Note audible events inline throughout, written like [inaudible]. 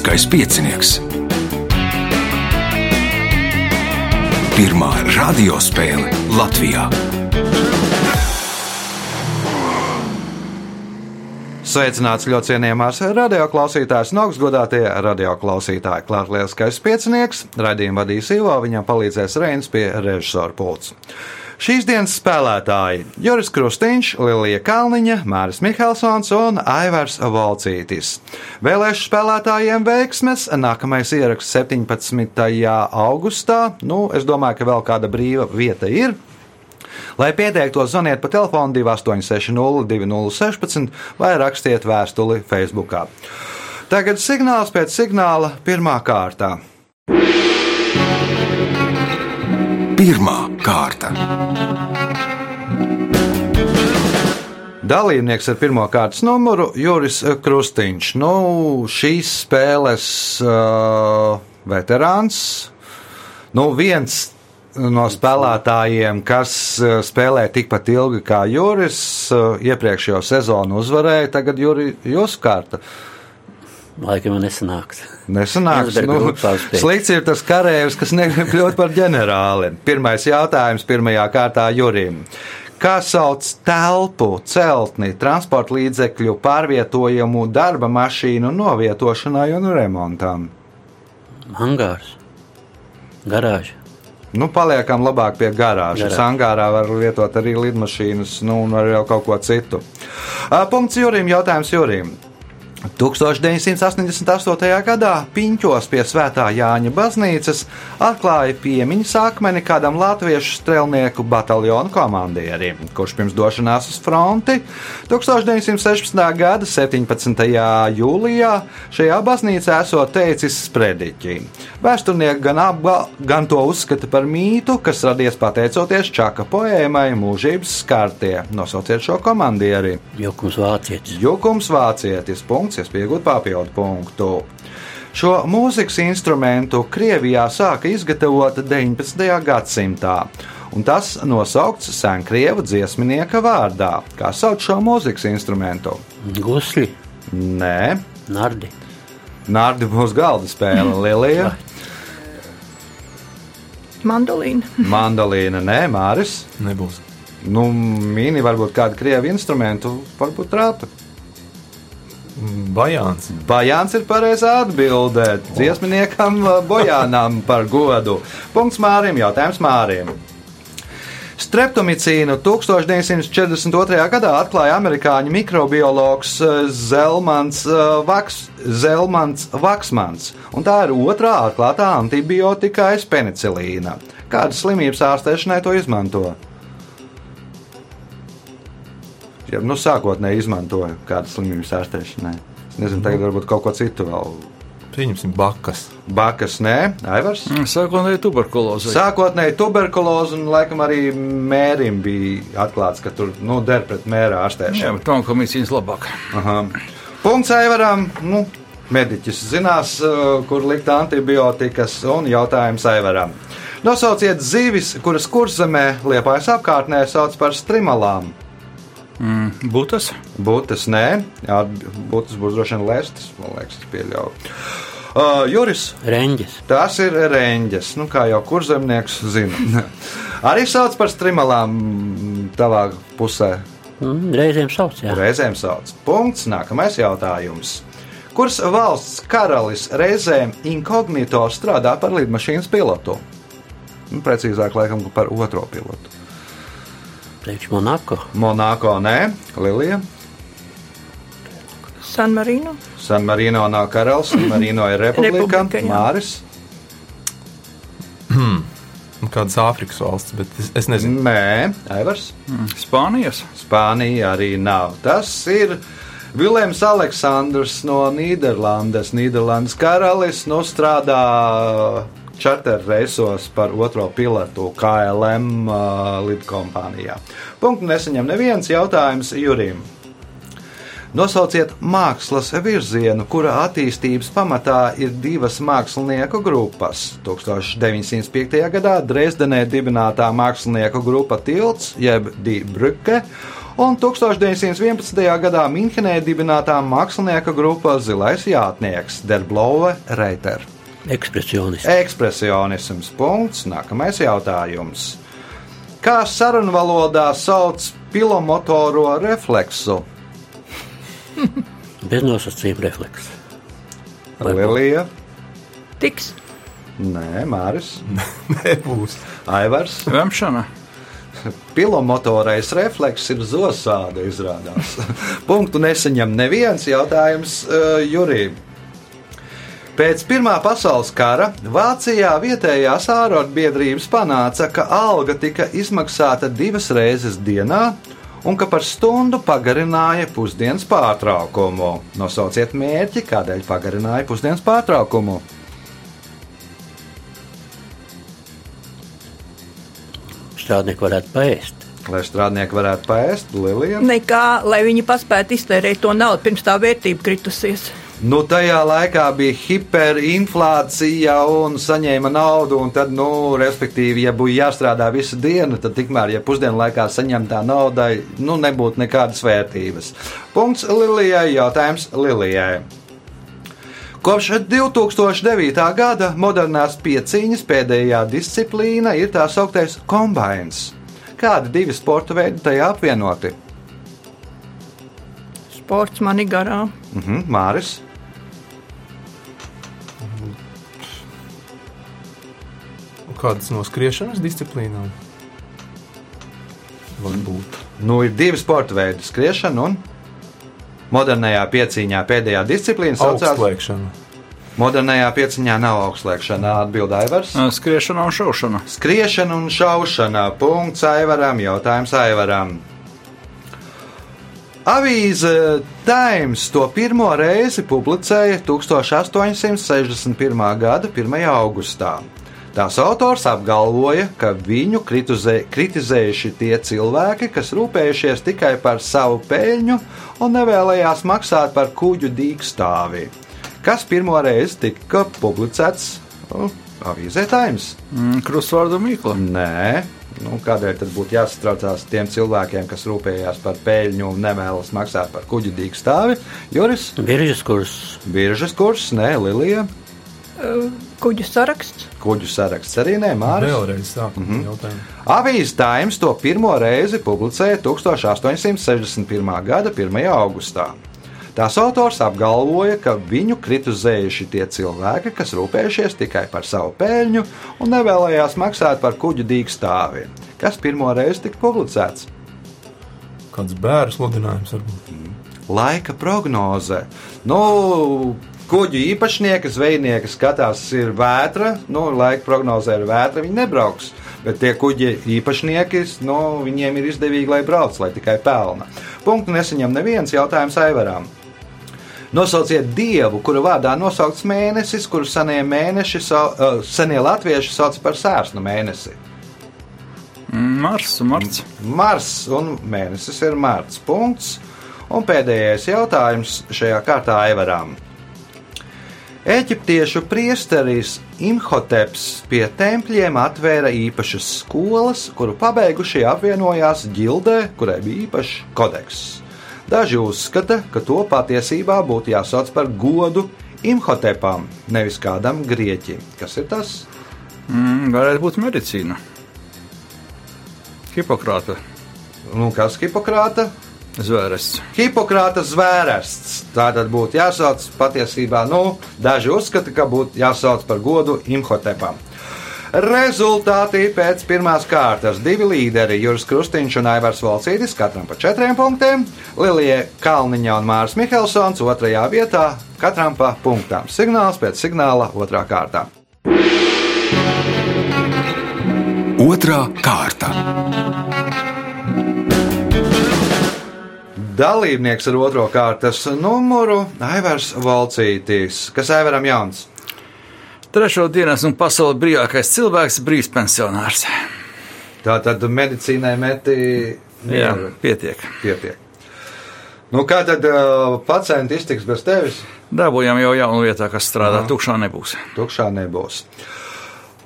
Lieliskais piecinieks. Pirmā radiospēle Latvijā. Sveicināts ļoti cienījamās radioklausītājas, no augstgadātie radioklausītāji. Klāts lieliskais piecinieks, raidījumu vadīs Ivo, viņam palīdzēs Reins pie režisora pults. Šīs dienas spēlētāji - Juris Krustīņš, Lilija Kalniņa, Māris Mihelsons un Aivars Volcītis. Vēlēšu spēlētājiem veiksmes. Nākamais ieraksts 17. augustā. Nu, es domāju, ka vēl kāda brīva vieta ir. Lai pieteiktos, zvaniet pa telefonu 286, 2016 vai rakstiet vēstuli Facebook. Tagad signāls pēc signāla pirmā kārta. Pirmā kārta. Dalībnieks ar pirmā kārtas numuru Juris Krustīņš. Nu, šīs spēles uh, veterāns. Nu, viens no spēlētājiem, kas uh, spēlē tikpat ilgi kā Juris, uh, iepriekšējo sezonu uzvarēja. Tagad Juri, jūsu kārta. Laikam nesanāks. Nesanāks. Nu, slikts ir tas karēvis, kas negrib kļūt par ģenerāli. Pirmais jautājums pirmajā kārtā Jurim. Kā sauc telpu, celtni, transporta līdzekļu pārvietojumu, darba mašīnu novietošanai un remontam? Hangārs, garāža. Nu, paliekam labāk pie garāžas. Garāža. Angārā var lietot arī lidmašīnas, nu, un arī kaut ko citu. Punkts Jurim, jautājums Jurim. 1988. gadā Piņķos pie Svētā Jāņa baznīcas atklāja piemiņas akmeni kādam latviešu strelnieku bataljonu komandierim, kurš pirms došanās uz fronti 1916. gada 17. jūlijā šajā baznīcā esot teicis sprediķi. Vēsturnieki gan, apga, gan to uzskata par mītu, kas radies pateicoties Čaka poēmai Mūžības skartie. Nosauciet šo komandieri. Jokums vācietis. Jukums vācietis, punkts, es piegūtu papildu punktu. Šo mūzikas instrumentu Krievijā sāka izgatavot 19. gadsimtā, un tas nosaukts senkrievu dziesminieka vārdā. Kā sauc šo mūzikas instrumentu? Gusli, Nē, nardi. Nārdi būs galda spēle, [laughs] Lilija, Mandolīna. [laughs] mandolīna, nē, Māris. Nebūs. Nu, mīni varbūt kādu krievu instrumentu, varbūt rāta. Bajāns. Bajāns ir pareizā atbildē. Dziesminiekam uh, Bojānam [laughs] par godu. Punkts Mārim, jautājums Mārim. Streptomicīnu 1942. gadā atklāja amerikāņu mikrobiologs uh, Zelmans, uh, Vaks, Zelmans Vaksmans, un tā ir otrā atklātā antibiotika aiz penicilīna. Kādas slimības ārstēšanai to izmanto? Ja, nu, sākotnēji izmantoja kādas slimības ārstēšanai. Nezinu, tagad varbūt kaut ko citu vēl. Pieņemsim bakas. Bakas, nē, Aivars. Sākotnēji tuberkuloze. Sākotnēji tuberkuloze un laikam arī mērim bija atklāts, ka tur nu, der pret mēra Jā, ārstēšanu. bet tam komisijas labāk. Aha. Punkts Aivaram. Nu, mediķis zinās, uh, kur likt antibiotikas un jautājums Aivaram. Nosauciet zivis, kuras kurzemē liepājas apkārtnē sauc par strimalām. Būtas. Būtas nē, jā, būtas būs droši vien lēstas, man liekas, es pieļauju. Uh, Juris, Reņģis, tas ir reņģis, nu kā jau kurzemnieks zina. [laughs] Arī sauc par strimalām tavā pusē. mm, reizēm sauc, jā. Reizēm sauc. Punkts, nākamais jautājums. Kuras valsts karalis reizēm inkognito strādā par lidmašīnas pilotu? Nu, precīzāk, laikam, par otro pilotu. Priekš Monako, Monako nē, Lilija. San Marino. San Marino nav karalis, San Marino ir [clears throat] republika. Republika. Māris. Nu, Kādas Āfrikas valsts, bet es, es nezinu. Nē, Aivars. Spānijas. Spānija arī nav. Tas ir Vilnius Aleksandrs no Nīderlandes. Nīderlandes karalis nu, strādā čarter reisos par otro pilotu KLM uh, lidkompānijā. Punktu nesaņem neviens jautājums Jurim. Nosauciet mākslas virzienu, kura attīstības pamatā ir divas mākslinieku grupas. 1905. gadā Dresdenē dibinātā mākslinieku grupa Tilts, jeb Die Brücke, un 1911. gadā Minhenē dibinātā mākslinieka grupa Zilais Jātnieks, Derblove Reiter. Ekspresionists. Ekspresionisms. Punkts. Nākamais jautājums. Kā sarunu valodā sauc pilomotoro refleksu? [laughs] Bez nosacījuma refleks. Lilija, Tiks. Nē, Māris, [laughs] Nebūs. Aivars. Vemšana. Pilomotorais refleks ir zosāde, izrādās. [laughs] Punktu nesaņem neviens jautājums uh, Jurijam. Pēc Pirmā pasaules kara Vācijā vietējās ārotbiedrības panāca, ka alga tika izmaksāta divas reizes dienā un ka par stundu pagarināja pusdienas pārtraukumu. Nosauciet mērķi, kādēļ pagarināja pusdienas pārtraukumu. Strādnieki varētu paēst. Lai strādnieki varētu paēst, Lilija. Nekā, lai viņi paspētu iztērēt to naudu, pirms tā vērtība kritusies. Nu, tajā laikā bija hiperinflācija un saņēma naudu, un tad, nu, respektīvi, ja būtu jāstrādā visu dienu, tad tikmēr, ja pusdienu laikā saņemtā naudai, nu, nebūtu nekādas vērtības. Punkts Lilijai, jautājums Lilijai. Kopš 2009. gada modernās pieciņas pēdējā disciplīna ir tā sauktais kombinācijas. Kādi divi sporta veidi tajā apvienoti? Sports man ir garām. Mhm, Māris, Kādas no skriešanas disciplīnām? Varbūt. nu ir divi sporta veidi - skriešana un modernajā pieciņā pēdējā disciplīna. Augstslēgšana. Modernajā pieciņā nav augstslēgšana, atbild Aivars. Skriešana un šaušana. Skriešana un šaušana. Punkts Aivaram, jautājums Aivaram. Avīze Times to pirmo reizi publicēja 1861. gada 1. augustā. Tās autors apgalvoja, ka viņu kritizē, kritizējuši tie cilvēki, kas rūpējušies tikai par savu peļņu un nevēlējās maksāt par kuģu dīkstāvi, kas pirmo reizi tika publicēts nu, avīzē Times. Mm, Krustvārdu mīkla. Nē, nu, kādēļ tad būtu jāsatraucās tiem cilvēkiem, kas rūpējās par peļņu un nevēlas maksāt par kuģu dīkstāvi? Juris, Biržas kurs. biržas kurs, nē, Lilija, Kuģu saraksts. kuģu saraksts arī nē, Mārcis. Vēlreiz sākam mm -hmm. jautājumu. Avīzes Times to pirmo reizi publicēja 1861. gada 1. augustā. Tās autors apgalvoja, ka viņu kritizējuši tie cilvēki, kas rūpējušies tikai par savu peļņu un nevēlējās maksāt par kuģu dīkstāvi, kas pirmo reizi tika publicēts. Kāds bērnu sludinājums varbūt. Laika prognoze. Nu, kuģu īpašnieki, zvejnieki skatās, ir vētra, nu, laika prognozē ir vētra, viņi nebrauks. Bet tie kuģi īpašnieki, nu, viņiem ir izdevīgi, lai brauc, lai tikai pelna. Punktu nesaņem neviens jautājums Aivarām. Nosauciet dievu, kura vārdā nosaukts mēnesis, kuru senie, mēneši, senie latvieši sauc par sērsnu mēnesi. Mars, Marts. Mars un mēnesis ir Mārts. Punkts. Un pēdējais jautājums šajā kārtā Aivaram. Eģiptiešu priesteris Imhoteps pie tempļiem atvēra īpašas skolas, kuru pabeigušie apvienojās ģildē, kurai bija īpašs kodeks. Daži uzskata, ka to patiesībā būtu jāsauc par godu Imhotepam, nevis kādam grieķim. Kas ir tas? Mm, varētu būt medicīna. Hipokrāta Nu, kas ir Hipokrāta? Zvērests. Hipokrāta zvērests. Tā tad būtu jāsauc patiesībā, nu, daži uzskata, ka būtu jāsauc par godu Imhotepam. Rezultāti pēc pirmās kārtas. Divi līderi, Juris Krustīņš un Aivars Valcītis, katram pa četriem punktiem. Lilija Kalniņa un Mārs Mihelsons otrajā vietā, katram pa punktām. Signāls pēc signāla otrā kārtā. Otra kārta. Dalībnieks ar otro kārtas numuru - Aivars Valcītis. Kas Aivaram jauns? Trešo dienas un pasaules brīvākais cilvēks, brīvs pensionārs. Tā tad medicīnai meti Jā, pietiek. pietiek. Nu, kā tad uh, pacienti iztiks bez tevis? Dabūjām jau jaunu vietā, kas strādā, tukšā nebūs. Tukšā nebūs.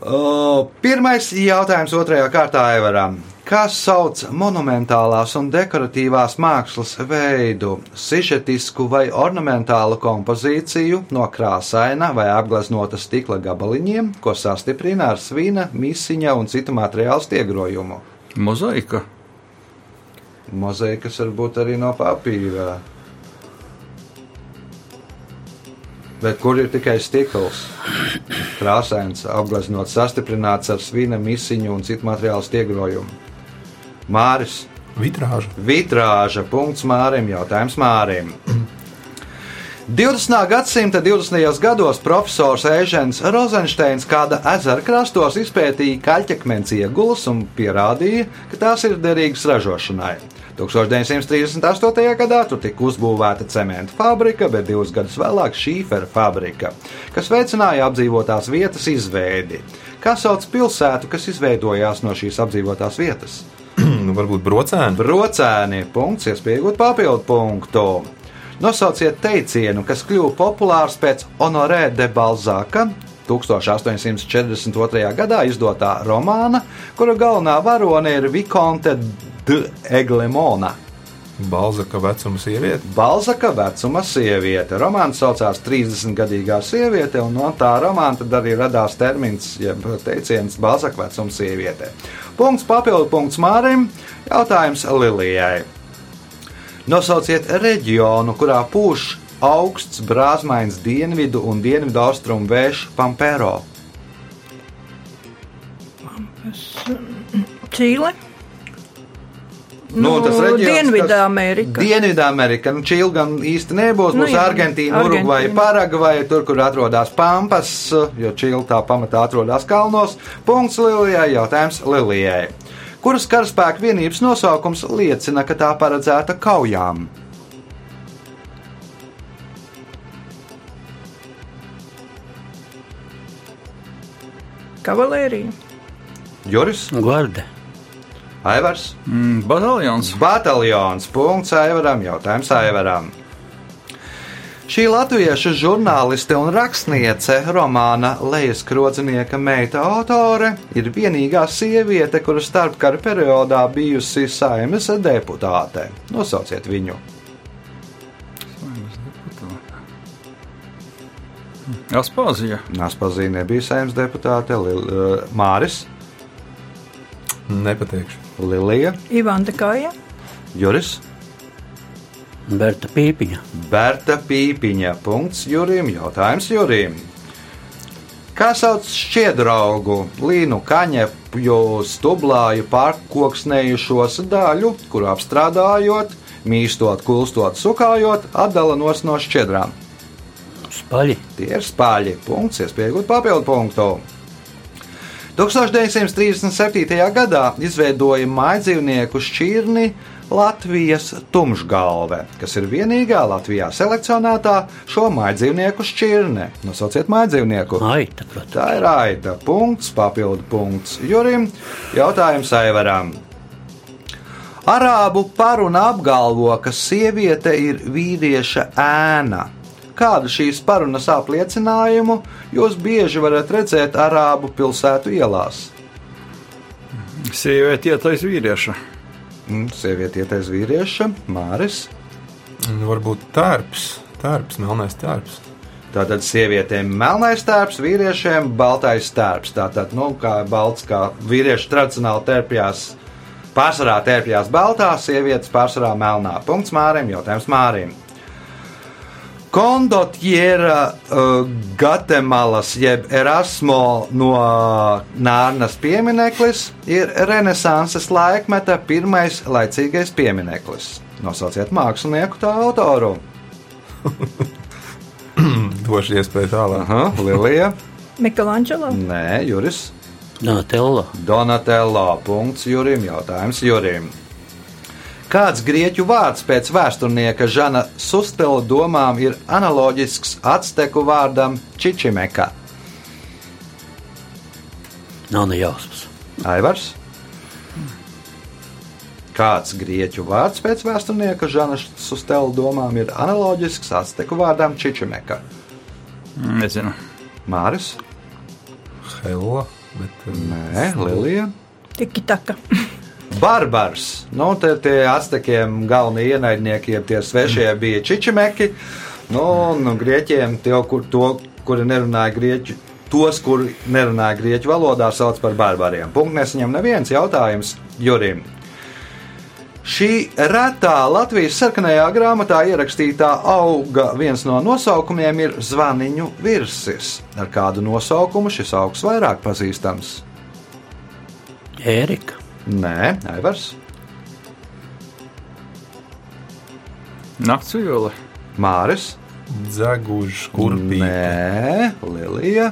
Uh, pirmais jautājums otrajā kārtā Aivaram. Kas sauc monumentālās un dekoratīvās mākslas veidu, sižetisku vai ornamentālu kompozīciju no krāsaina vai apgleznota stikla gabaliņiem, ko sastiprina ar svina, misiņa un citu materiālu stiegrojumu? Mozaika. Mozaikas var būt arī no papīra. Bet kur ir tikai stikls? Krāsains, apgleznots, sastiprināts ar svina, misiņu un citu materiālu stiegrojumu. Māris, Vitrāža. vitrāža, punkts Mārim, jautājums Mārim. [clears throat] 20. gadsimta 20. gados profesors Ežens Rozensteins kāda ezera krastos izpētīja kaļķakmens iegulas un pierādīja, ka tās ir derīgas ražošanai. 1938. gadā tur tika uzbūvēta cementa fabrika, bet divus gadus vēlāk šīfera fabrika, kas veicināja apdzīvotās vietas izveidi. Kā sauc pilsētu, kas izveidojās no šīs apdzīvotās vietas? [clears throat] Nu, varbūt brocēni. Brocēni, punkts, iespējot papildu punktu. Nosauciet teicienu, kas kļuva populārs pēc Honorē de Balzaka 1842. gadā izdotā romāna, kura galvenā varone ir Vikonte de Eglemona. Balzaka vecuma sieviete. Balzaka vecuma sieviete. Romāns saucās 30-gadīgā sieviete, un no tā romāna tad arī radās termins, jeb teiciens Balzaka vecuma sieviete. Punkts papildu punkts Mārim, jautājums Lilijai. Nosauciet reģionu, kurā pūš augsts, brāzmains dienvidu un dienvidu austrumu vējš Pampero. Čīle. Nu, tas reģions, kas- Dienvidamerika. Dienvidamerika, nu, Čīla gan īsti nebūs. Nu, Būs jā, Argentīna. Urugvaja, Paragvaja, tur, kur atrodas Pampas, jo Čīla tā pamatā atrodas kalnos. Punkts Lilijai, jautājums Lilijai. Kuras karaspēka vienības nosaukums liecina, ka tā paredzēta kaujām? Kavalērija. Juris, Gvarde. Aivars, Mm, bataljons. Bataljons. Punkts Aivaram, jautājums Aivaram. Šī latviešu žurnāliste un rakstniece romāna Lejas Krodzinieka meita autore ir vienīgā sieviete, kura starpkara periodā bijusi saimes deputāte. Nosauciet viņu. Aspāzija. Naspazīne nebija saimes deputāte, Lil, uh, Māris, Nepateikšu. Lilija, Ivanda Kāja. Juris, Berta Pīpiņa. Berta Pīpiņa. Punkts Jurim, jautājums Jurim. Kā sauc šķiedraugu, līnu kaņepju stublāju pārkoksnējušos daļu, kuru apstrādājot, mīstot, kulstot, sukājot, atdala nos no šķiedrām? Spaļi. Tie ir spāļi. Punkts, iespējot papildu punktu. 1937. gadā izveidoja mājdzīvnieku šķirni Latvijas tumšgalve, kas ir vienīgā Latvijā selekcionētā šo mājdzīvnieku šķirne. Nosauciet mājdzīvnieku. Aita, protams. Tā ir aita. Punkts, papildu punkts Jurim. Jautājums Aivaram. Arābu paruna apgalvo, ka sieviete ir vīrieša ēna. Kādu šīs parunas apliecinājumu jūs bieži varat redzēt Arābu pilsētu ielās? Sieviete iet aiz vīrieša. Mm, Sieviete ietais vīrieša, Māris. Varbūt tērps. Tērps, melnais tērps. Tātad sievietēm melnais tērps, vīriešiem baltais tērps. Tātad, nu, kā balts, kā vīrieši tradicionāli tērpjās, pārsvarā tērpjās baltā, sievietes pārsvarā melnā. Punkts Mārim, jautājums Mārim. Kondotjera uh, Gatemalas jeb Erasmo no Nārnas piemineklis ir Renesanses laikmeta pirmais laicīgais piemineklis. Nosauciet mākslinieku tā autoru. [coughs] Došu iespēju tālāk. Aha, Lilija. Michelangelo. Nē, Juris. Donatello. Donatello. Punkts Jurim. Jautājums Jurim. Kāds grieķu vārds pēc vēsturnieka Žana Sustela domām ir analoģisks azteku vārdam čičimeka? Nav ne jausmas. Aivars. Kāds grieķu vārds pēc vēsturnieka Žana Sustela domām ir analoģisks azteku vārdam čičimeka? Nezinu. Māris. Hella. Bet, um, Nē, Lilija. Tiki taka. [laughs] Barbars. Nu, te tie aztekiem galvenie ienaidnieki, jeb tie svešie bija čičimeki. Nu, un grieķiem tie, kur, to, kuri nerunāja grieķu. Tos, kuri nerunāja grieķu valodā, sauc par barbariem. Punkts nesaņem neviens jautājums Jurim. Šī retā Latvijas sarkanajā grāmatā ierakstītā auga viens no nosaukumiem ir zvaniņu virsis. Ar kādu nosaukumu šis augs vairāk pazīstams? Ērika. Nē, Aivars, Nakts vijole. Māris, Dzegužs, kurpīgi. Nē, Lilija.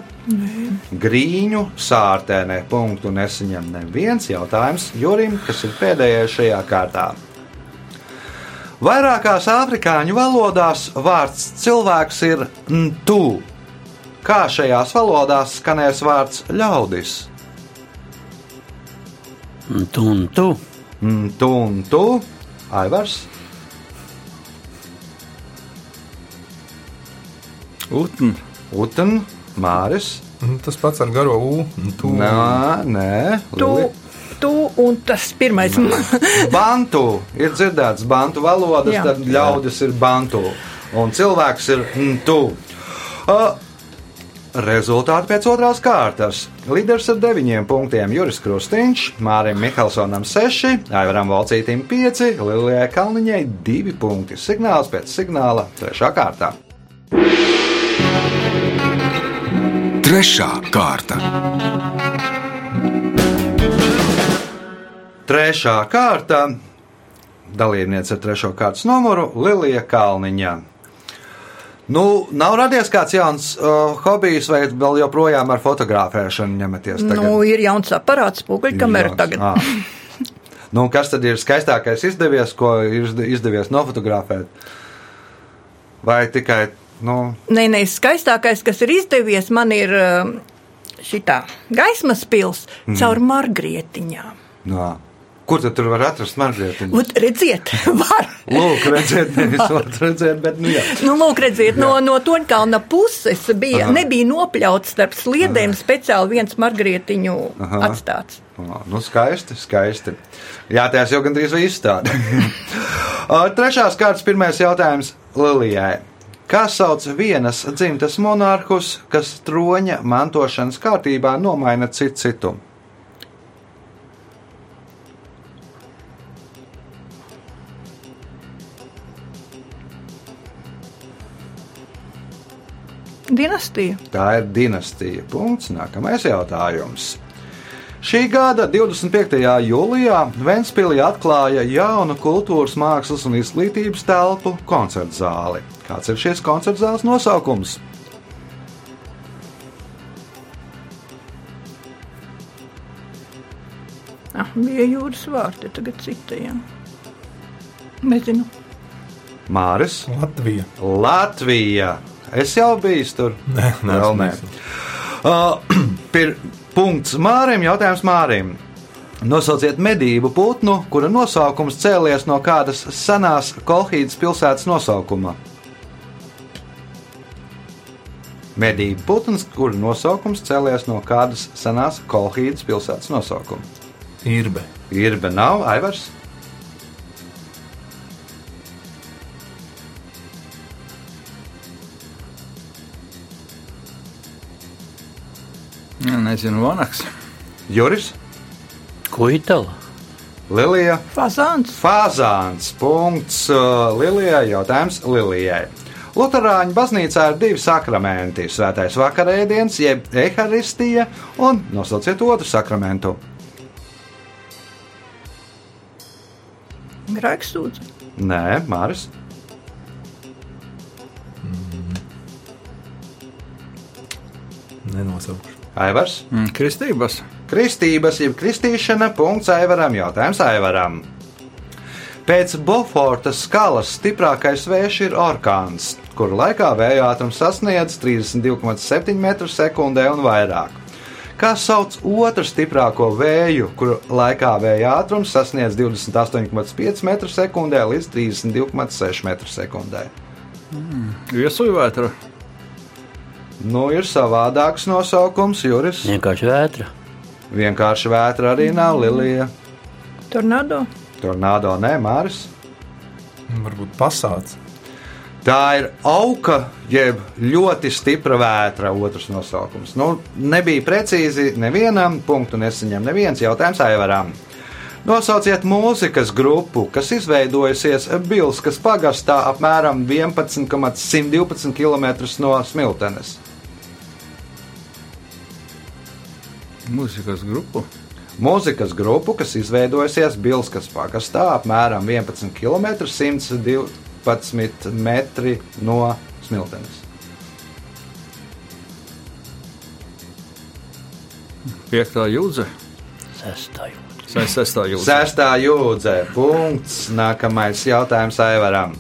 Grīņu sārtēnē punktu nesaņem neviens jautājums Jurim, kas ir pēdējais šajā kārtā. Vairākās afrikāņu valodās vārds cilvēks ir ntu. Kā šajās valodās skanēs vārds ļaudis? Un tu un tu. Ntu un tu, Aivars, Utn. Uten, Māris. Tas pats ar garo U. Tu, Nē, nē, Tu, tu un tas pirmais. Bantu ir dzirdēts bantu valodas, Jā. tad ļaudis ir bantu un cilvēks ir ntu. Uh, Rezultāti pēc otrās kārtas. Līderis ar deviņiem punktiem Juris Krustīņš, Mārim Mihelsonam 6, Aivaram Valcītim 5, Lilijai Kalniņai 2 punkti. Signāls pēc signāla trešā kārtā. Trešā kārta. Trešā kārta. Dalībniece ar trešo kārtas numuru Lilija Kalniņa. Nu, nav radies kāds jauns uh, hobijs, vai vēl joprojām ar fotografēšanu ņematies? tagad? nu, ir jauns aparāts, spoguļkamera tagad. Ā. [laughs] Nu, un kas tad ir skaistākais izdevies, ko ir izde- izdevies nofotografēt? Vai tikai, nu, Nē, nē, skaistākais, kas ir izdevies, man ir šī gaismas pils Mhm. caur margrietiņām. no, kur tad tur var atrast margrietiņu? [laughs] [laughs] Ot, redziet, var. Lūk, redzēt, nevis var redzēt, bet, nu, jā. Nu, lūk, redziet, no, no Toņkalna puses bija, Aha. nebija nopļauts starp sliedēm speciāli viens margrietiņu Aha. atstāts. Nu, skaisti, skaisti. Jā, tās jau gandrīz viss tāda. [laughs] Trešās kārtas pirmais jautājums Lilijai. Kā sauc vienas dzimtas monarhus, kas troņa mantošanas kārtībā nomaina citu citu? Dinastija. Tā ir dinastija. Punkts. Nākamais jautājums. Šī gada 25. jūlijā Ventspīlī atklāja jaunu kultūras, mākslas un izglītības telpu koncertu zāli. Kāds ir šis koncertu zāles nosaukums? Ah, bija jūras vārti, tagad citajam. Nezinu. Māris, Latvija. Latvija. Es jau biju tur. Nē, Vēl nē. Uh, [clears throat] pir, punkts Mārim. Jautājums Mārim. Nosauciet medību putnu, kura nosaukums cēlies no kādas senās Kolhīdas pilsētas nosaukuma. Medību putns, kura nosaukums cēlies no kādas senās Kolhīdas pilsētas nosaukuma. Irbe. Irbe nav Aivars. Nezinu, Vanaks. Juris, Ko itala? Lilija. Fazāns. Fāzāns. Punkts uh, Lilijai. Jautājums Lilijai. Lutāņu baznīcā ir divi sakramenti - svētais vakarēdiens, jeb eharistija, un nosauciet otru sakramentu. Grēks sūdz. Nē, Māris. Nenosaukšu. Aivars. Mm, Kristības. Kristības, jeb kristīšana, punkts Aivaram. Jautājums Aivaram. Pēc Boforta skalas stiprākais vējš ir orkāns, kuru laikā vēja ātrums sasniedz 32,7 m2 un vairāk. Kā sauc otru stiprāko vēju, kuru laikā vēja ātrums sasniedz 28,5 m2 līdz 32,6 m2? Viesuļu vētra. Nu, ir savādāks nosaukums, Juris. Vienkārši vētra. Vienkārši vētra arī nav Lilija. Tornado. Tornado nē, Māris. Varbūt pasāts. Tā ir auga, jeb ļoti stipra vētra, otrs nosaukums. Nu, nebija precīzi nevienam, punktu nesaņem neviens jautājums Aivaram. Nosauciet mūzikas grupu, kas izveidojusies Bilskas pagastā apmēram 11,112 km no Smiltenes. Mūzikas grupu. Mūzikas grupu, kas izveidojusies Bilskas pagastā apmēram 11 km 112 metri no Smiltenes. Piektā jūdze. Sestāju. Vai sestā jūdze? Sestā jūdzē. Punkts. Nākamais jautājums Aivaram.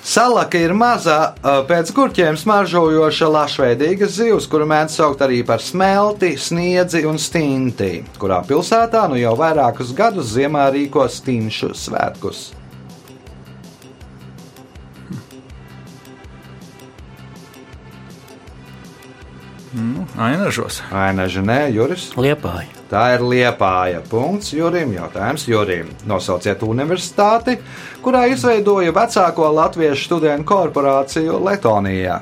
Salaka ir maza, pēc gurķiem smaržojoša lašveidīga zivs, kuru mēdz saukt arī par smelti, sniedzi un stinti, kurā pilsētā nu jau vairākus gadus ziemā rīko stinšu svētkus. Ainažos. Ainaži nē, Juris. Liepāja. Tā ir liepāja. Punkts Jurim. Jautājums Jurim. Nosauciet universitāti, kurā izveidoja vecāko latviešu studentu korporāciju Letonijā.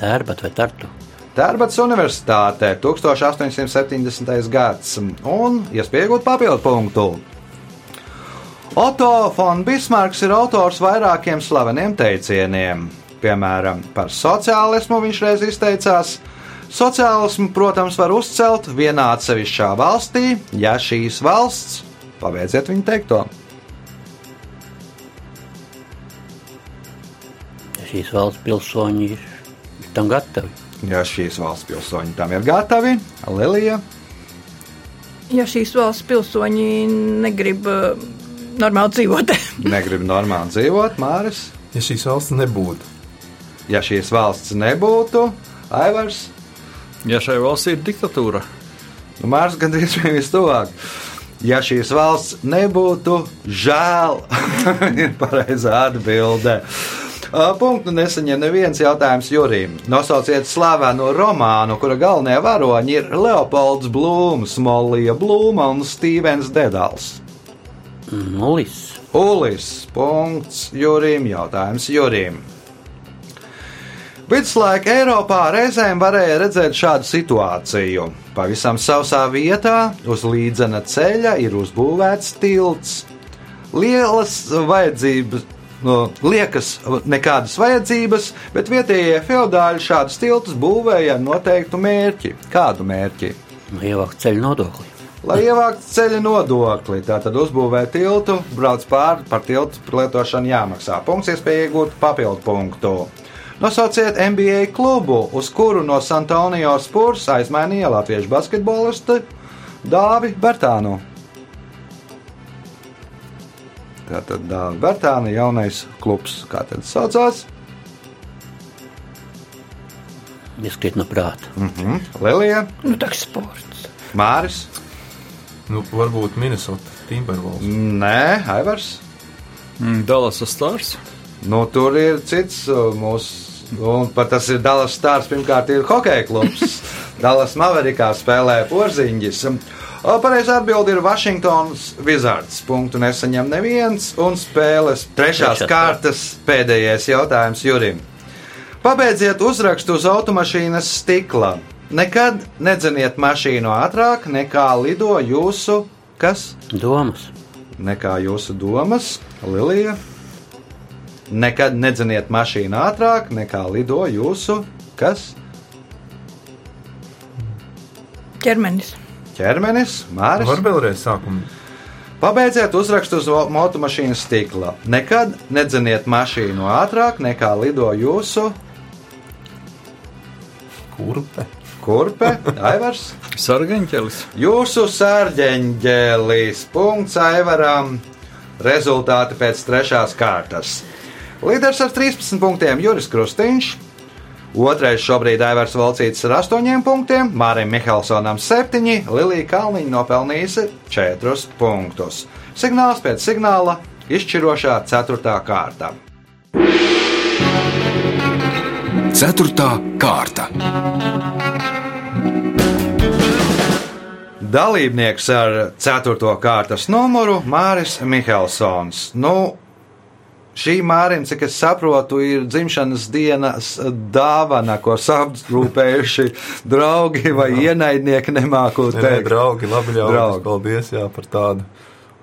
Tērbat vai tartu? Tērbats Universitātē 1870. gads un iespējot papildu punktu. Otto von Bismarks ir autors vairākiem slaveniem teicieniem. Piemēram, par sociālismu viņš reiz izteicās: Sociālismu, protams, var uzcelt vienā atsevišķā valstī, ja šīs valsts, pabeidziet viņu teikto, Ja šīs valsts pilsoņi ir ir tam gatavi. ja šīs valsts pilsoņi tam ir gatavi, Lilija. Ja šīs valsts pilsoņi negrib uh, normāli dzīvot, [laughs] Negrib normāli dzīvot, Māris. Ja šīs valsts nebūtu, Ja šīs valsts nebūtu, Aivars, Ja šai valstī ir diktatūra, nu, Mārs gandrīz bija vistuvāk. Ja šīs valsts nebūtu, žēl, [laughs] ir pareizā atbilde. Punktu nesaņem neviens jautājums Jurijam. Nosauciet slavenu romānu, kura galvenie varoņi ir Leopolds Blūms, Molija Blūma un Stīvens Dedals. Nulis. Ulis. Punkts Jurijam. Jautājums Jurijam. Viduslaika Eiropā reizēm varēja redzēt šādu situāciju. Pavisam sausā vietā uz līdzena ceļa ir uzbūvēts tilts. Lielas vajadzības, no, liekas, nekādas vajadzības, bet vietējie feudāļi šādus tiltus būvēja ar noteiktu mērķi. Kādu mērķi? Nu, Ievākt ceļu nodokli. Lai ievāktu ceļa nodokli, tātad uzbūvē tiltu, brauc pāri par tiltu lietošanu jāmaksā. Punkts, iespēja iegūt papildu punktu. Nosauciet NBA klubu, uz kuru no Santonio Spurs aizmainīja latviešu basketbolistu Dāvi Bertānu. Tātad Dāvi Bertāna jaunais klubs, kā tad saucās? Ieskriet no prāta. Mhm. Lelija, nu tā ir sports. Māris, nu, varbūt Minnesota Timberwolves. Nē, Aivars. mm, Dallas Stars. Nu, tur ir cits uh, mūsu. Un pat tas ir Dallas Stars. Pirmkārt, ir hokeja klubs. [laughs] Dallas Maverikā spēlē porziņģis. Pareizā atbilde ir Washingtons Wizards. Punktu nesaņem neviens. Un spēles trešās Trešā kārtas pēdējais jautājums Jurim. Pabeidziet uzrakstu uz automašīnas stikla. Nekad nedzeniet mašīnu ātrāk nekā lido jūsu kas? Domas. nekā jūsu domas, Lilija. Nekad nedzeniet mašīnu ātrāk, nekā lido jūsu kas? Ķermenis. ķermenis, Māris. Var vēlreiz sākumu. Pabeidziet uzrakstu uz automašīnas stikla. Nekad nedzeniet mašīnu ātrāk, nekā lido jūsu Kurpe. kurpe, Aivars. [laughs] Sargeņķelis. Jūsu sārģeņģēlis, punkts Aivaram. Rezultāti pēc trešās kārtas. Līderis ar 13 punktiem Juris Krustīņš. Otrais šobrīd Aivars Valcīts ar 8 punktiem, Mārim Mihelsonam 7, Lilija Kalniņa nopelnījusi 4 punktus. Signāls pēc signāla izšķirošā 4. kārta. Ceturtā kārta. Dalībnieks ar 4. kārtas numuru Māris Mihelsons. Nu, Šī Mārim, cik es saprotu, ir dzimšanas dienas dāvana, ko saprūpējuši draugi vai ienaidnieki nemākot Nē, draugi, labi ļaudis, Draugi. paldies jā, par tādu.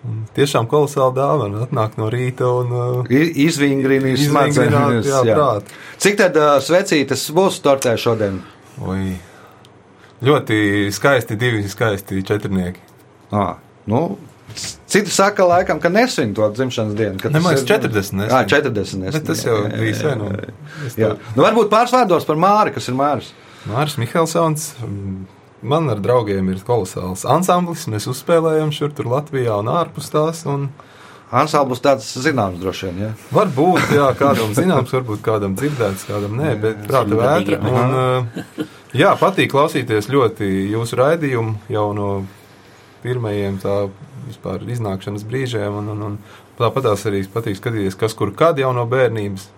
Un tiešām kolosāla dāvana. Atnāk no rīta un uh, Izvingrinīs smadzenes. jā, jā. prāt. Cik tad uh, svecītes būs tortē šodien? oi, ļoti skaisti, divi skaisti četrnieki. À, nu, Citi saka, laikam, ka nesvin to dzimšanas dienu. ka Ne, tas man ir- liekas, 40 nesvin. Jā, 40. nesvin, Bet tas jau bija sen, Nu, varbūt pāris vārdos par Māri, kas ir Māris. Māris Mihelsons. mm, Man ar draugiem ir kolosāls ansamblis. Mēs uzspēlējam šur tur Latvijā un ārpus tās. Un Ansamblis tāds zināms droši vien. Ja? varbūt jā, kādam zināms, varbūt kādam dzirdēts, kādam nē, bet prāta vētra. Un, jā, patīk klausīties ļoti jūsu raidījumu jau no pirmajiem tā vispār iznākšanas brīžiem. Un, un, un tāpat arī patīk skatīties, kas kur kad jau no bērnības.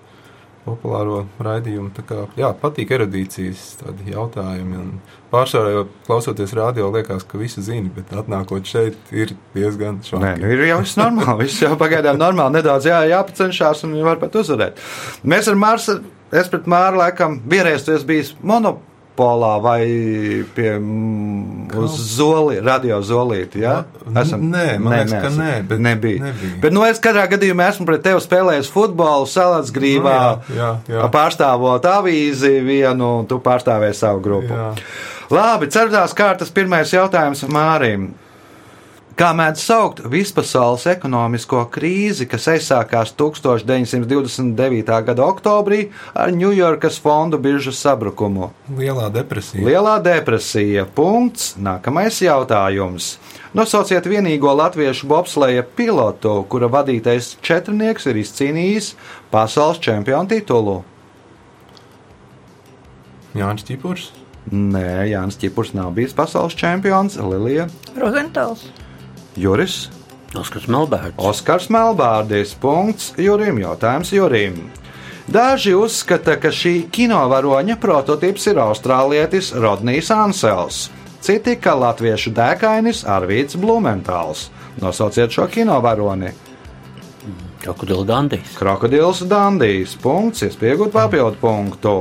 Populāro raidījumu. Kā, jā, patīk erudīcijas jautājumi. Pārsvarā jau klausoties radio, liekas, ka visi zina, bet atnākot šeit, ir diezgan Nē, švaki. nu ir jau viss normāli. Viss jau pagaidām normāli. Nedaudz jā, jāpacenšās un var pat uzvarēt. Mēs ar Mārsu, es pret Māru laikam vienreiz esi bijis monopolā vai pie zoli, radio zolīti. Ja? Nē, man liekas, ka nē, bet nebija. nebija. Bet, nu, es katrā gadījumā esmu pret tevi spēlējis futbolu, salāts grībā, Nu, jā, jā, jā. pārstāvot avīzi vienu, un tu pārstāvēji savu grupu. Jā. Labi, ceturtās kārtas pirmais jautājums Mārim. Kā mēdz saukt vispasaules ekonomisko krīzi, kas aizsākās 1929. gada oktobrī ar Ņujorkas fondu biržas sabrukumu? Lielā depresija. Lielā depresija. Punkts. Nākamais jautājums. Nosauciet vienīgo latviešu bobsleja pilotu, kura vadītais četrnieks ir izcīnījis pasaules čempionu titulu. Jānis Čipurs. Nē, Jānis Čipurs nav bijis pasaules čempions. Lilija, Rozentāls. Juris, Oskars Melbērts. Oskars Melbārdis. Punkts Jurim. Jautājums Jurim. Daži uzskata, ka šī kinovāroņa prototyps ir austrālietis Rodnijs Ansels, citi ka latviešu dēkainis Arvīts Blumentāls. Nosauciet šo kinovāroni. Krokodila Dandijs. Krokodils Dandijs. Punkts, iespējot papildu punktu.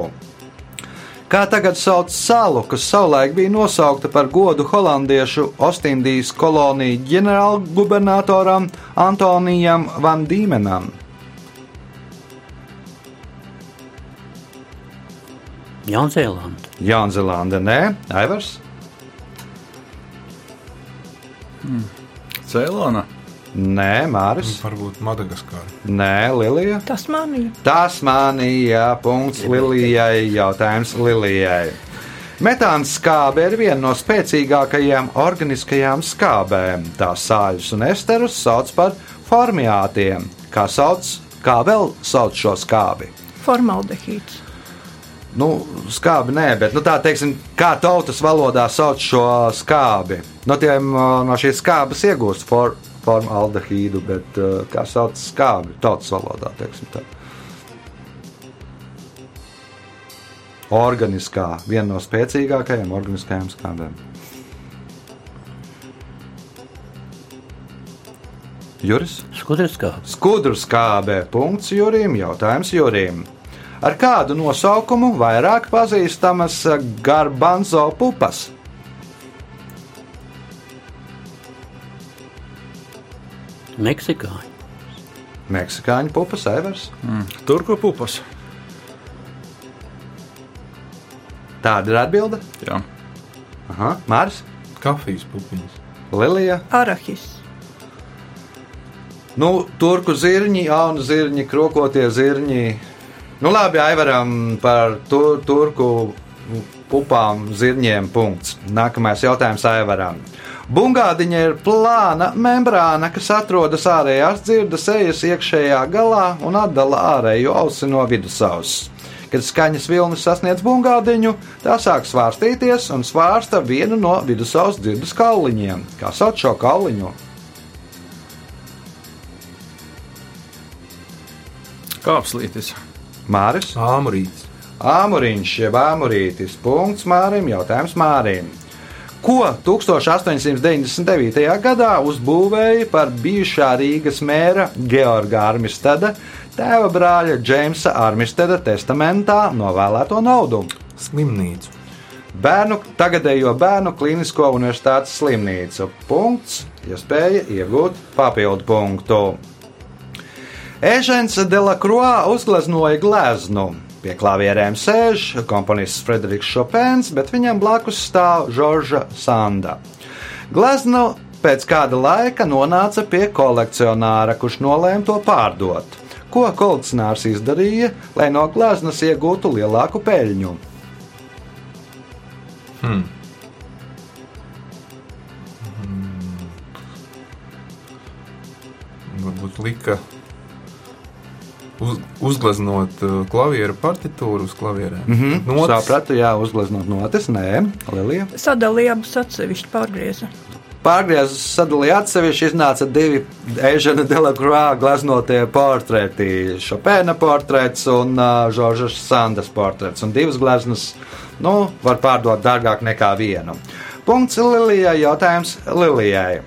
Kā tagad sauc salu, kas savulaik bija nosaukta par godu holandiešu Ostindijas koloniju ģenerālgubernatoram Antonijam Van Dīmenam? Jaunzēlanda. Jaunzēlanda, nē, Aivars, Ceilona. Nē, Māris, Varbūt Madagaskāra. nē, Lilija. Tas manī. Tasmānija, punkts Lilijai, jautājums Lilijai. Metāns skābe ir viena no spēcīgākajām organiskajām skābēm. Tās sāļus un esterus sauc par formiātiem. Kā, sauc, kā vēl sauc šo skābi? Formaldehīds. Nu, skābi nē, bet nu, tā teiksim, kā tautas valodā sauc šo skābi. No, tiem, no šīs skābes iegūst for, formaldehīdu, bet uh, kā sauc skābi tautas valodā, teiksim tā. Organiskā, viena no spēcīgākajām organiskajām skābēm. Juris? Skudrs kā. Skudru skābē. Punkts Jurim. Jautājums Jurim. Ar kādu nosaukumu vairāk pazīstamas garbanzo pupas? Meksikāņi. Meksikāņu pupas, Evers. Turku pupas. Tāda ir atbilde. Jā. Aha, Mārs, Kafijas pupiņas. Lilija. Arahis. Nu, turku zirņi, jaunu zirņi, krokotie zirņi. Nu, labi, Aivaram par tu, turku pupām, zirņiem. Punkts. Nākamais jautājums Aivaram. Bungādiņa ir plāna membrāna, kas atrodas ārējās dzirdes ejas iekšējā galā un atdala ārējo ausi no vidusauss. Kad skaņas vilnis sasniedz bungādiņu, tā sāk svārstīties un svārsta vienu no vidusauss dzirdes kauliņiem. Kā sauc šo kauliņu? Kāpslītis. Māris. Āmurītis. Āmuriņš, jeb āmurītis. Punkts Mārim, jautājums Mārim. ko 1899. gadā uzbūvēja par bijušā Rīgas mēra Georga Armisteda tēva brāļa Džeimsa Armisteda testamentā novēlēto naudu. Slimnīcu. Bērnu, tagadējo bērnu klinisko universitātes slimnīcu. Punkts, iespēja iegūt papildu punktu. Ežens de la Croix uzgleznoja gleznu. Pie klavierēm sēž komponists Frederiks Chopins, bet viņam blakus stāv Žorža Sanda. Gleznu pēc kāda laika nonāca pie kolekcionāra, kurš nolēma to pārdot. Ko kolekcionārs izdarīja, lai no gleznas iegūtu lielāku peļņu? Hmm. Varbūt lika uz, uzgleznot uh, klavieru partitūru uz klavierēm. Mm -hmm. Notis. Sapratu, jā, uzgleznot notis, nē, Lilija. Sadalīja abus atsevišķi pārgrieza. Pārgriezis sadalīja atsevišķi, iznāca divi Ežena Delagrā gleznotie portreti. Šopēna portrets un uh, Žoržas Sandas portrets. Un divas gleznas, nu, var pārdot dārgāk nekā vienu. Punkts Lilijai, jautājums Lilijai.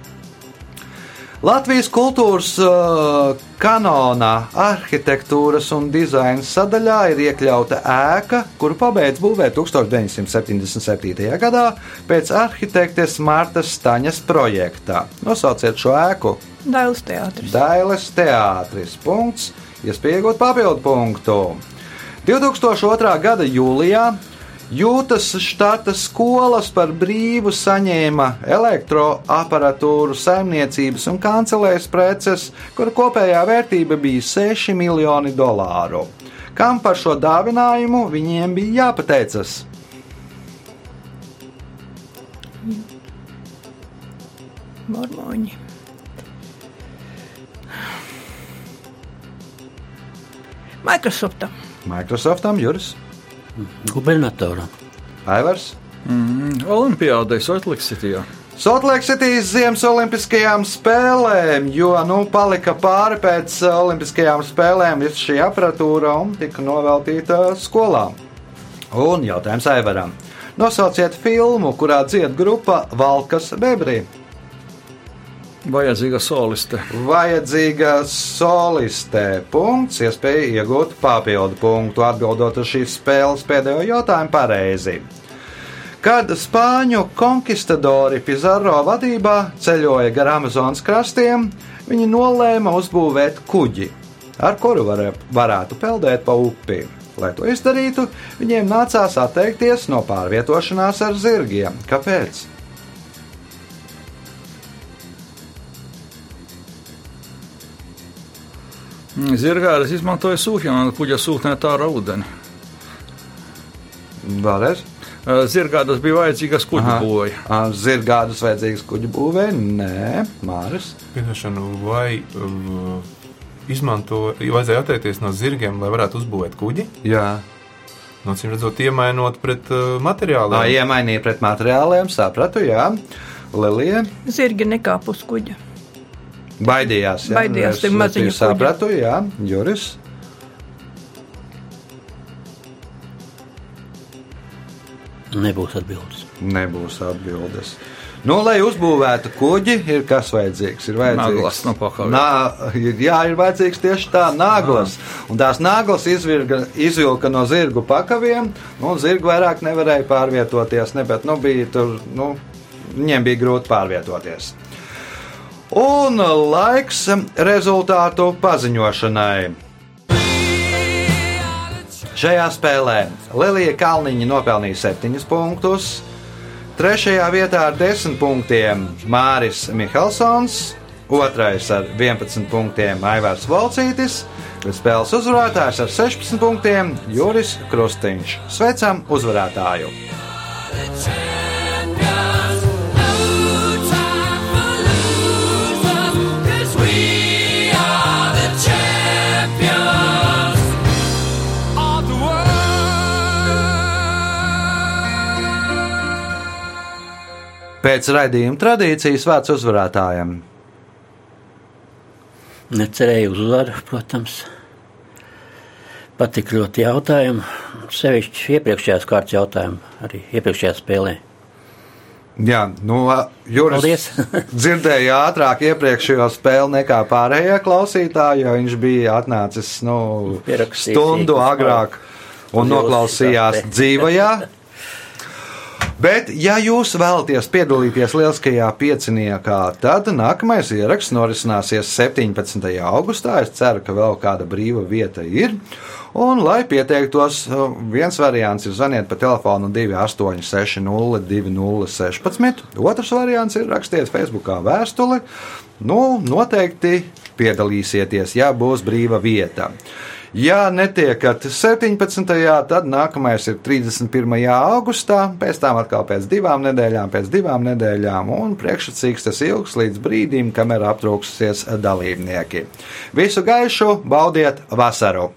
Latvijas kultūras uh, kanonā, arhitektūras un dizaina sadaļā ir iekļauta ēka, kuru pabeidz būvēt 1977. gadā pēc arhitektes Martas Staņas projekta. Nosauciet šo ēku! Dailas teātris. Dailes teātris. Punkts, iespējot papildu punktu. 2002. gada jūlijā Jūtas štata skolas par brīvu saņēma elektroaparatūru, saimniecības un kancelēs preces, kuru kopējā vērtība bija 6 miljoni dolāru. Kam par šo dāvinājumu viņiem bija jāpateicas? Mormoņi. Microsoftam. Microsoftam, Juris, Gubernatoram. Aivars. Olimpiādai Sotlakcitijā. Sotlēksitīs Ziemas Olimpiskajām spēlēm, jo nu, palika pāri pēc Olimpiskajām spēlēm visa šī aparatūra un tika noveltīta skolām. Un jautājums Aivaram. Nosauciet filmu, kurā dzied grupa Valkas Bebrī. Vajadzīga soliste. Vajadzīga soliste. Punkts, iespēja iegūt papildu punktu, atbildot uz šīs spēles pēdējo jautājumu pareizi. Kad spāņu konkistadori Pizarro vadībā ceļoja gar Amazonas krastiem, viņi nolēma uzbūvēt kuģi, ar kuru var, varētu peldēt pa upi. Lai to izdarītu, viņiem nācās atteikties no pārvietošanās ar zirgiem. Kāpēc? Zirgājas izmantoja sūkņu, kuģa sūknē tā ar ūdeni. Vēlreiz. Zirgādas bija vajadzīgas kuģa būvēja. Zirgādas vajadzīgas kuģu būvē? Nē, Māris. Pieņemšanu vai uh, izmanto, vajadzēja atteikties no zirgiem, lai varētu uzbūvēt kuģi? Jā. No cīm redzot, iemainot pret uh, materiāliem. Tā iemainīja pret materiāliem, sapratu, jā. Lilija Zirgi nekāp uz kuģa. Baidījās. Jā. Baidījās, maziņa es Sapratu, jā. Juris. Nebūs atbildes. Nebūs atbildes. Nu, lai uzbūvētu kuģi, ir kas vajadzīgs? Ir vajadzīgs Naglas no pakaļ. Nā, ir- jā, ir vajadzīgs tieši tā naglas. Un tās naglas izvirga, izvilka no zirgu pakaviem, nu, un zirgi vairāk nevarēja pārvietoties. Ne, bet, nu, bija tur, nu, viņiem bija grūti pārvietoties. Un laiks rezultātu paziņošanai. Šajā spēlē Lelija Kalniņa nopelnīja 7 punktus, trešajā vietā ar 10 punktiem Māris Mihelsons, otrais ar 11 punktiem Aivārs Volcītis, bet spēles uzvarētājs ar 16 punktiem Juris Krustiņš. Sveicam uzvarētāju! Pēc raidījuma tradīcijas vārds uzvarētājiem. Necerēju uzvaru, protams. Patīk ļoti jautājumi. Sevišķi iepriekšējās kārtas jautājumi, arī iepriekšējā spēlē. Jā, nu, Juris [laughs] dzirdēja ātrāk iepriekšējo spēli nekā pārējie klausītāji, jo viņš bija atnācis nu, stundu agrāk un noklausījās dzīvajā. [laughs] Bet, ja jūs vēlaties piedalīties lieliskajā pieciniekā, tad nākamais ieraksts norisināsies 17. augustā. Es ceru, ka vēl kāda brīva vieta ir. Un, lai pieteiktos, viens variants ir zvaniet pa telefonu 286, 2016. Otrs variants ir rakstiet Facebookā vēstuli. Nu, noteikti piedalīsieties, ja būs brīva vieta. Ja netiekat 17. tad nākamais ir 31. augustā, pēc tam atkal pēc divām nedēļām, pēc divām nedēļām, un priekšsacīks tas ilgs līdz brīdim, kamēr aptrūksies dalībnieki. Visu gaišu, baudiet vasaru!